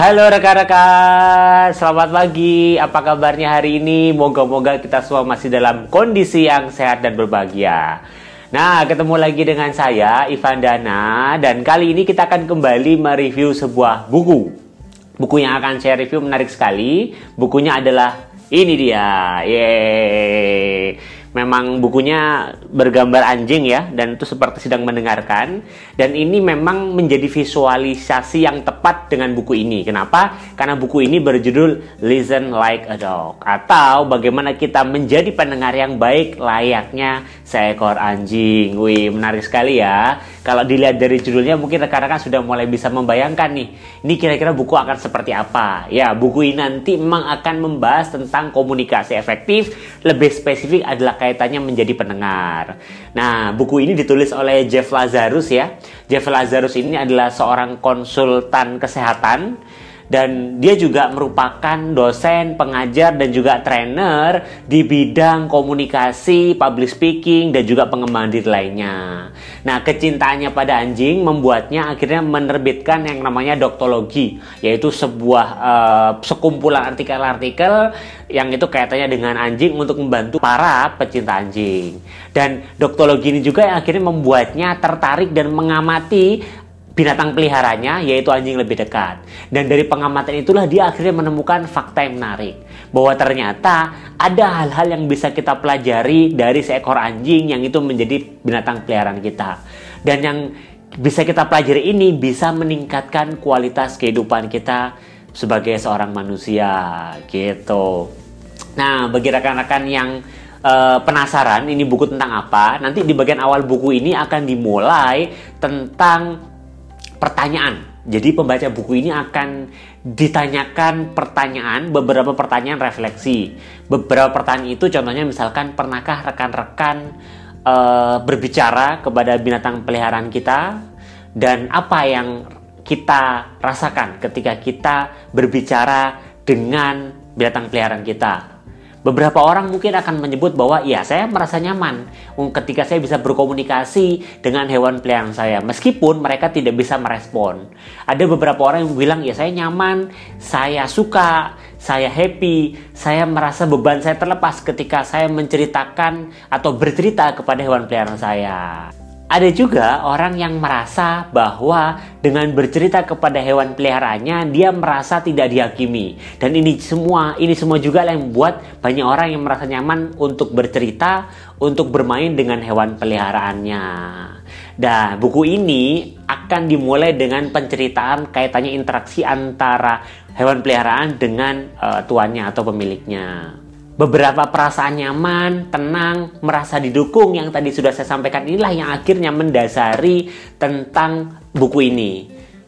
Halo rekan-rekan, selamat pagi. Apa kabarnya hari ini? Moga-moga kita semua masih dalam kondisi yang sehat dan berbahagia. Nah, ketemu lagi dengan saya, Ivan Dana, dan kali ini kita akan kembali mereview sebuah buku. Buku yang akan saya review menarik sekali. Bukunya adalah ini dia. Yeay memang bukunya bergambar anjing ya dan itu seperti sedang mendengarkan. Dan ini memang menjadi visualisasi yang tepat dengan buku ini. Kenapa? Karena buku ini berjudul Listen Like a Dog atau bagaimana kita menjadi pendengar yang baik layaknya seekor anjing. Wih menarik sekali ya. Kalau dilihat dari judulnya mungkin rekan-rekan sudah mulai bisa membayangkan nih ini kira-kira buku akan seperti apa. Ya buku ini nanti memang akan membahas tentang komunikasi efektif. Lebih spesifik adalah kaitannya menjadi pendengar. Nah, buku ini ditulis oleh Jeff Lazarus ya. Jeff Lazarus ini adalah seorang konsultan kesehatan dan dia juga merupakan dosen, pengajar dan juga trainer di bidang komunikasi, public speaking dan juga pengembangan diri lainnya. Nah, kecintaannya pada anjing membuatnya akhirnya menerbitkan yang namanya doktologi, yaitu sebuah uh, sekumpulan artikel-artikel yang itu kaitannya dengan anjing untuk membantu para pecinta anjing. Dan doktologi ini juga yang akhirnya membuatnya tertarik dan mengamati binatang peliharanya yaitu anjing lebih dekat. Dan dari pengamatan itulah dia akhirnya menemukan fakta yang menarik bahwa ternyata ada hal-hal yang bisa kita pelajari dari seekor anjing yang itu menjadi binatang peliharaan kita. Dan yang bisa kita pelajari ini bisa meningkatkan kualitas kehidupan kita sebagai seorang manusia gitu. Nah, bagi rekan-rekan yang uh, penasaran ini buku tentang apa, nanti di bagian awal buku ini akan dimulai tentang pertanyaan. Jadi pembaca buku ini akan ditanyakan pertanyaan, beberapa pertanyaan refleksi. Beberapa pertanyaan itu contohnya misalkan pernahkah rekan-rekan e, berbicara kepada binatang peliharaan kita dan apa yang kita rasakan ketika kita berbicara dengan binatang peliharaan kita. Beberapa orang mungkin akan menyebut bahwa ya saya merasa nyaman ketika saya bisa berkomunikasi dengan hewan peliharaan saya meskipun mereka tidak bisa merespon. Ada beberapa orang yang bilang ya saya nyaman, saya suka, saya happy, saya merasa beban saya terlepas ketika saya menceritakan atau bercerita kepada hewan peliharaan saya. Ada juga orang yang merasa bahwa dengan bercerita kepada hewan peliharaannya dia merasa tidak dihakimi. Dan ini semua ini semua juga yang membuat banyak orang yang merasa nyaman untuk bercerita, untuk bermain dengan hewan peliharaannya. Dan buku ini akan dimulai dengan penceritaan kaitannya interaksi antara hewan peliharaan dengan uh, tuannya atau pemiliknya beberapa perasaan nyaman, tenang, merasa didukung yang tadi sudah saya sampaikan inilah yang akhirnya mendasari tentang buku ini.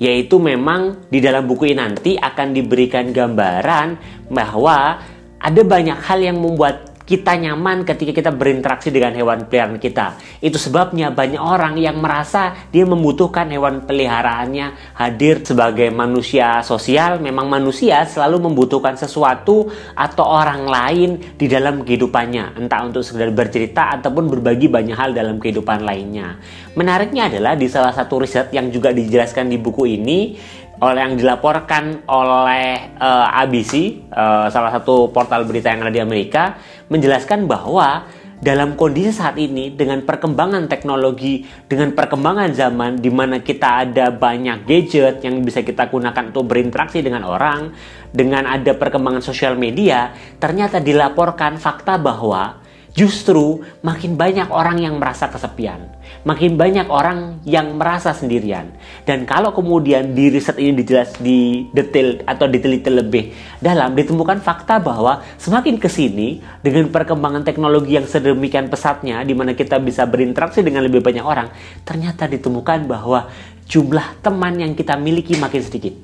Yaitu memang di dalam buku ini nanti akan diberikan gambaran bahwa ada banyak hal yang membuat kita nyaman ketika kita berinteraksi dengan hewan peliharaan kita. Itu sebabnya banyak orang yang merasa dia membutuhkan hewan peliharaannya hadir sebagai manusia sosial. Memang manusia selalu membutuhkan sesuatu atau orang lain di dalam kehidupannya. Entah untuk sekedar bercerita ataupun berbagi banyak hal dalam kehidupan lainnya. Menariknya adalah di salah satu riset yang juga dijelaskan di buku ini, oleh yang dilaporkan oleh uh, eh, ABC, uh, eh, salah satu portal berita yang ada di Amerika, menjelaskan bahwa dalam kondisi saat ini dengan perkembangan teknologi, dengan perkembangan zaman di mana kita ada banyak gadget yang bisa kita gunakan untuk berinteraksi dengan orang, dengan ada perkembangan sosial media, ternyata dilaporkan fakta bahwa justru makin banyak orang yang merasa kesepian makin banyak orang yang merasa sendirian. Dan kalau kemudian di riset ini dijelas di detail atau diteliti lebih dalam, ditemukan fakta bahwa semakin ke sini dengan perkembangan teknologi yang sedemikian pesatnya di mana kita bisa berinteraksi dengan lebih banyak orang, ternyata ditemukan bahwa jumlah teman yang kita miliki makin sedikit.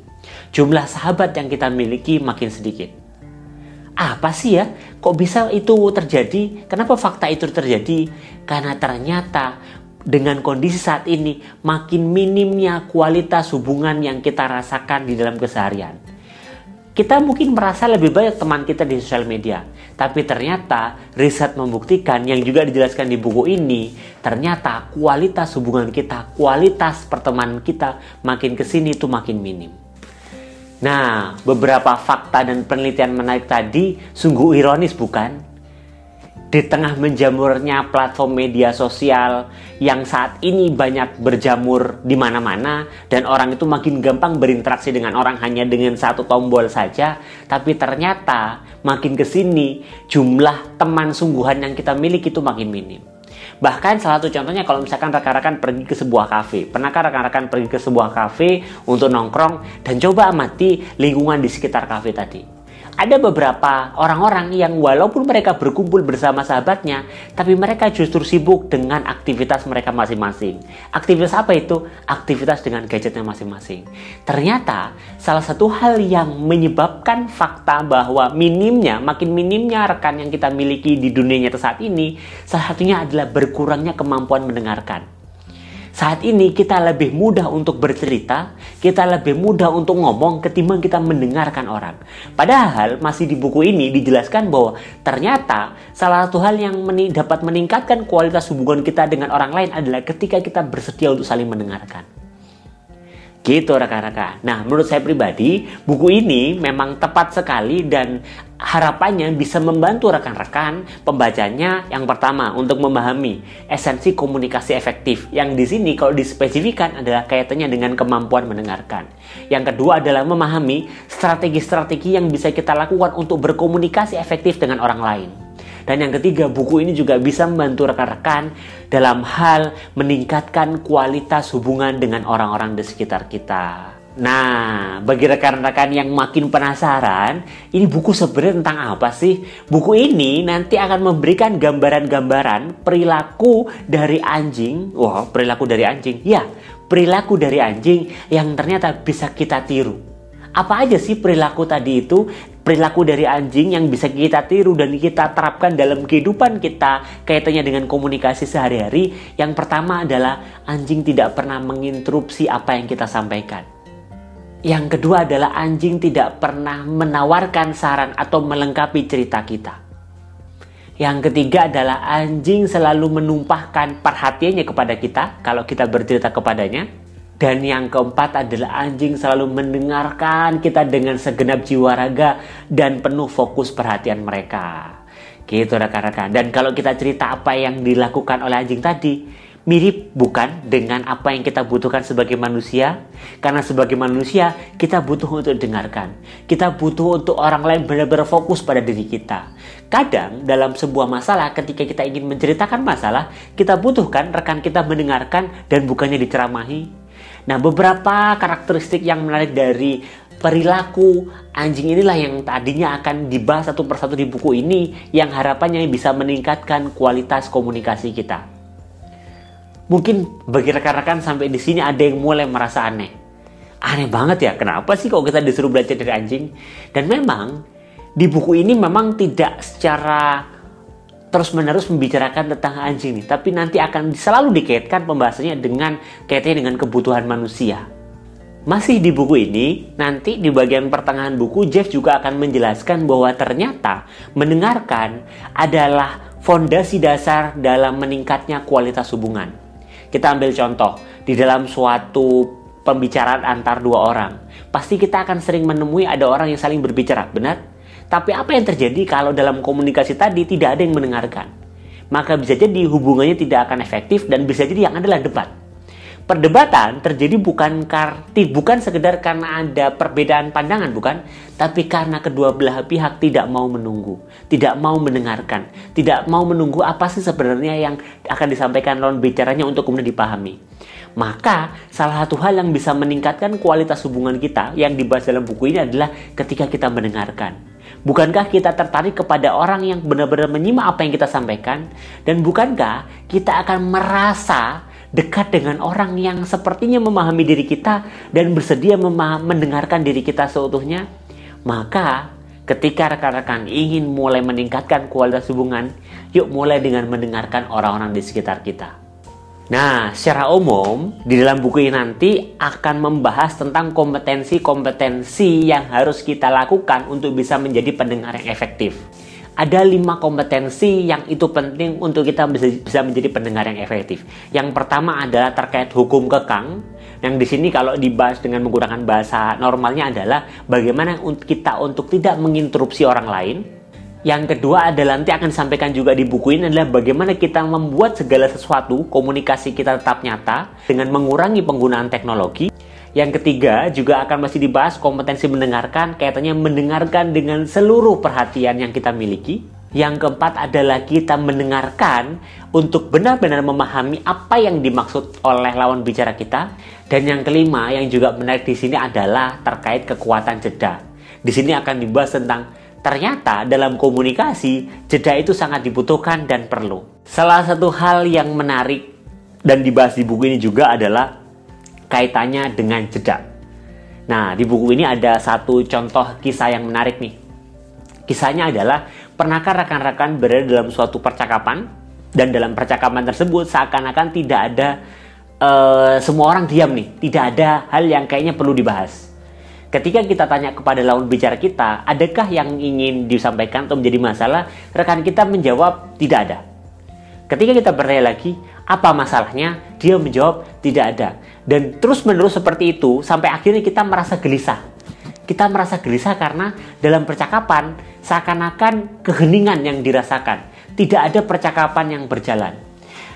Jumlah sahabat yang kita miliki makin sedikit apa sih ya? Kok bisa itu terjadi? Kenapa fakta itu terjadi? Karena ternyata dengan kondisi saat ini makin minimnya kualitas hubungan yang kita rasakan di dalam keseharian. Kita mungkin merasa lebih banyak teman kita di sosial media, tapi ternyata riset membuktikan yang juga dijelaskan di buku ini, ternyata kualitas hubungan kita, kualitas pertemanan kita makin ke sini itu makin minim. Nah, beberapa fakta dan penelitian menarik tadi sungguh ironis bukan? di tengah menjamurnya platform media sosial yang saat ini banyak berjamur di mana-mana dan orang itu makin gampang berinteraksi dengan orang hanya dengan satu tombol saja, tapi ternyata makin ke sini jumlah teman sungguhan yang kita miliki itu makin minim. Bahkan salah satu contohnya kalau misalkan rekan-rekan pergi ke sebuah kafe. Pernahkah rekan-rekan pergi ke sebuah kafe untuk nongkrong dan coba amati lingkungan di sekitar kafe tadi? Ada beberapa orang-orang yang walaupun mereka berkumpul bersama sahabatnya, tapi mereka justru sibuk dengan aktivitas mereka masing-masing. Aktivitas apa itu? Aktivitas dengan gadgetnya masing-masing. Ternyata salah satu hal yang menyebabkan fakta bahwa minimnya, makin minimnya rekan yang kita miliki di dunia nyata saat ini, salah satunya adalah berkurangnya kemampuan mendengarkan. Saat ini kita lebih mudah untuk bercerita, kita lebih mudah untuk ngomong ketimbang kita mendengarkan orang. Padahal masih di buku ini dijelaskan bahwa ternyata salah satu hal yang meni dapat meningkatkan kualitas hubungan kita dengan orang lain adalah ketika kita bersedia untuk saling mendengarkan. Gitu rekan-rekan. Nah, menurut saya pribadi, buku ini memang tepat sekali dan harapannya bisa membantu rekan-rekan pembacanya yang pertama untuk memahami esensi komunikasi efektif. Yang di sini kalau dispesifikan adalah kaitannya dengan kemampuan mendengarkan. Yang kedua adalah memahami strategi-strategi yang bisa kita lakukan untuk berkomunikasi efektif dengan orang lain. Dan yang ketiga, buku ini juga bisa membantu rekan-rekan dalam hal meningkatkan kualitas hubungan dengan orang-orang di sekitar kita. Nah, bagi rekan-rekan yang makin penasaran, ini buku sebenarnya tentang apa sih? Buku ini nanti akan memberikan gambaran-gambaran perilaku dari anjing. Wah, wow, perilaku dari anjing. Ya, perilaku dari anjing yang ternyata bisa kita tiru. Apa aja sih perilaku tadi itu? Perilaku dari anjing yang bisa kita tiru dan kita terapkan dalam kehidupan kita kaitannya dengan komunikasi sehari-hari. Yang pertama adalah anjing tidak pernah menginterupsi apa yang kita sampaikan. Yang kedua adalah anjing tidak pernah menawarkan saran atau melengkapi cerita kita. Yang ketiga adalah anjing selalu menumpahkan perhatiannya kepada kita kalau kita bercerita kepadanya. Dan yang keempat adalah anjing selalu mendengarkan kita dengan segenap jiwa raga dan penuh fokus perhatian mereka. Gitu rekan-rekan. Dan kalau kita cerita apa yang dilakukan oleh anjing tadi, mirip bukan dengan apa yang kita butuhkan sebagai manusia? Karena sebagai manusia kita butuh untuk dengarkan. Kita butuh untuk orang lain benar-benar fokus pada diri kita. Kadang dalam sebuah masalah ketika kita ingin menceritakan masalah, kita butuhkan rekan kita mendengarkan dan bukannya diceramahi. Nah, beberapa karakteristik yang menarik dari perilaku anjing inilah yang tadinya akan dibahas satu persatu di buku ini yang harapannya bisa meningkatkan kualitas komunikasi kita. Mungkin bagi rekan-rekan sampai di sini ada yang mulai merasa aneh. Aneh banget ya, kenapa sih kok kita disuruh belajar dari anjing? Dan memang di buku ini memang tidak secara terus-menerus membicarakan tentang anjing nih, tapi nanti akan selalu dikaitkan pembahasannya dengan kaitannya dengan kebutuhan manusia. Masih di buku ini, nanti di bagian pertengahan buku Jeff juga akan menjelaskan bahwa ternyata mendengarkan adalah fondasi dasar dalam meningkatnya kualitas hubungan. Kita ambil contoh, di dalam suatu pembicaraan antar dua orang, pasti kita akan sering menemui ada orang yang saling berbicara, benar? Tapi apa yang terjadi kalau dalam komunikasi tadi tidak ada yang mendengarkan? Maka bisa jadi hubungannya tidak akan efektif dan bisa jadi yang adalah debat. Perdebatan terjadi bukan karti bukan sekedar karena ada perbedaan pandangan bukan, tapi karena kedua belah pihak tidak mau menunggu, tidak mau mendengarkan, tidak mau menunggu apa sih sebenarnya yang akan disampaikan lawan bicaranya untuk kemudian dipahami. Maka salah satu hal yang bisa meningkatkan kualitas hubungan kita yang dibahas dalam buku ini adalah ketika kita mendengarkan. Bukankah kita tertarik kepada orang yang benar-benar menyimak apa yang kita sampaikan? Dan bukankah kita akan merasa dekat dengan orang yang sepertinya memahami diri kita dan bersedia mendengarkan diri kita seutuhnya, maka ketika rekan-rekan ingin mulai meningkatkan kualitas hubungan, yuk mulai dengan mendengarkan orang-orang di sekitar kita. Nah, secara umum di dalam buku ini nanti akan membahas tentang kompetensi-kompetensi yang harus kita lakukan untuk bisa menjadi pendengar yang efektif ada lima kompetensi yang itu penting untuk kita bisa, menjadi pendengar yang efektif. Yang pertama adalah terkait hukum kekang Yang di sini kalau dibahas dengan menggunakan bahasa normalnya adalah bagaimana kita untuk tidak menginterupsi orang lain. Yang kedua adalah nanti akan disampaikan juga di buku ini adalah bagaimana kita membuat segala sesuatu komunikasi kita tetap nyata dengan mengurangi penggunaan teknologi. Yang ketiga juga akan masih dibahas kompetensi mendengarkan, kaitannya mendengarkan dengan seluruh perhatian yang kita miliki. Yang keempat adalah kita mendengarkan untuk benar-benar memahami apa yang dimaksud oleh lawan bicara kita. Dan yang kelima yang juga menarik di sini adalah terkait kekuatan jeda. Di sini akan dibahas tentang ternyata dalam komunikasi jeda itu sangat dibutuhkan dan perlu. Salah satu hal yang menarik dan dibahas di buku ini juga adalah kaitannya dengan jeda. Nah, di buku ini ada satu contoh kisah yang menarik nih. Kisahnya adalah Pernahkah rekan-rekan berada dalam suatu percakapan dan dalam percakapan tersebut seakan-akan tidak ada uh, semua orang diam nih, tidak ada hal yang kayaknya perlu dibahas. Ketika kita tanya kepada lawan bicara kita, adakah yang ingin disampaikan atau menjadi masalah? Rekan kita menjawab tidak ada. Ketika kita bertanya lagi, apa masalahnya? Dia menjawab tidak ada. Dan terus-menerus seperti itu sampai akhirnya kita merasa gelisah kita merasa gelisah karena dalam percakapan seakan-akan keheningan yang dirasakan. Tidak ada percakapan yang berjalan.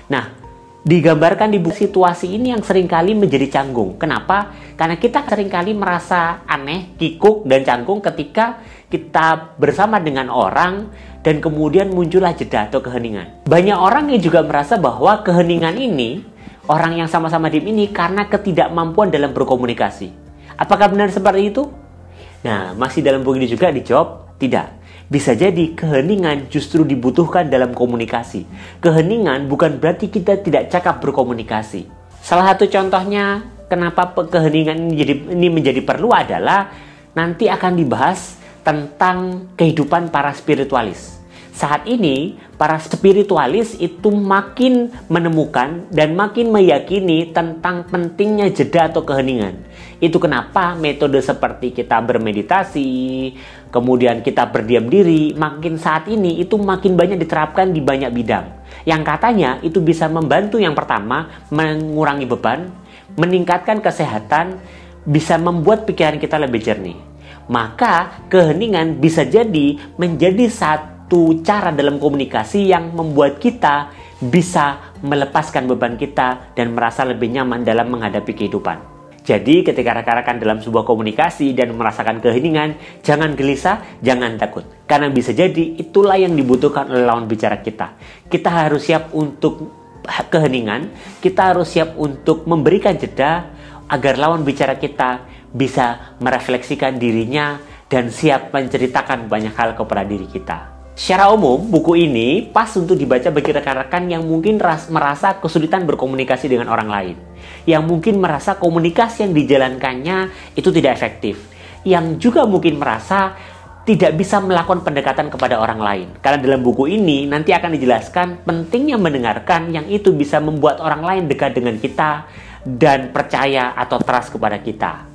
Nah, digambarkan di situasi ini yang sering kali menjadi canggung. Kenapa? Karena kita sering kali merasa aneh, kikuk, dan canggung ketika kita bersama dengan orang dan kemudian muncullah jeda atau keheningan. Banyak orang yang juga merasa bahwa keheningan ini, orang yang sama-sama diem ini karena ketidakmampuan dalam berkomunikasi. Apakah benar seperti itu? Nah, masih dalam buku ini juga dijawab tidak. Bisa jadi keheningan justru dibutuhkan dalam komunikasi. Keheningan bukan berarti kita tidak cakap berkomunikasi. Salah satu contohnya kenapa keheningan ini menjadi, ini menjadi perlu adalah nanti akan dibahas tentang kehidupan para spiritualis saat ini para spiritualis itu makin menemukan dan makin meyakini tentang pentingnya jeda atau keheningan. Itu kenapa metode seperti kita bermeditasi, kemudian kita berdiam diri, makin saat ini itu makin banyak diterapkan di banyak bidang. Yang katanya itu bisa membantu yang pertama mengurangi beban, meningkatkan kesehatan, bisa membuat pikiran kita lebih jernih. Maka keheningan bisa jadi menjadi satu cara dalam komunikasi yang membuat kita bisa melepaskan beban kita dan merasa lebih nyaman dalam menghadapi kehidupan. Jadi ketika rekan-rekan dalam sebuah komunikasi dan merasakan keheningan, jangan gelisah, jangan takut. Karena bisa jadi itulah yang dibutuhkan oleh lawan bicara kita. Kita harus siap untuk keheningan, kita harus siap untuk memberikan jeda agar lawan bicara kita bisa merefleksikan dirinya dan siap menceritakan banyak hal kepada diri kita. Secara umum, buku ini pas untuk dibaca bagi rekan-rekan yang mungkin ras merasa kesulitan berkomunikasi dengan orang lain. Yang mungkin merasa komunikasi yang dijalankannya itu tidak efektif. Yang juga mungkin merasa tidak bisa melakukan pendekatan kepada orang lain. Karena dalam buku ini nanti akan dijelaskan pentingnya mendengarkan yang itu bisa membuat orang lain dekat dengan kita dan percaya atau trust kepada kita.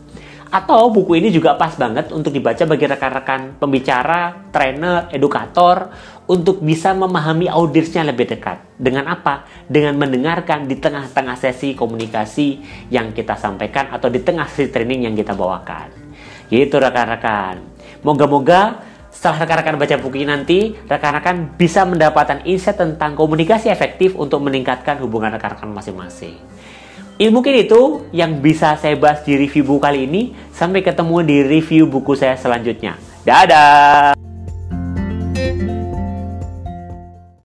Atau buku ini juga pas banget untuk dibaca bagi rekan-rekan pembicara, trainer, edukator untuk bisa memahami audiensnya lebih dekat. Dengan apa? Dengan mendengarkan di tengah-tengah sesi komunikasi yang kita sampaikan atau di tengah sesi training yang kita bawakan. Gitu rekan-rekan. Moga-moga setelah rekan-rekan baca buku ini nanti, rekan-rekan bisa mendapatkan insight tentang komunikasi efektif untuk meningkatkan hubungan rekan-rekan masing-masing. Mungkin itu yang bisa saya bahas di review buku kali ini. Sampai ketemu di review buku saya selanjutnya. Dadah!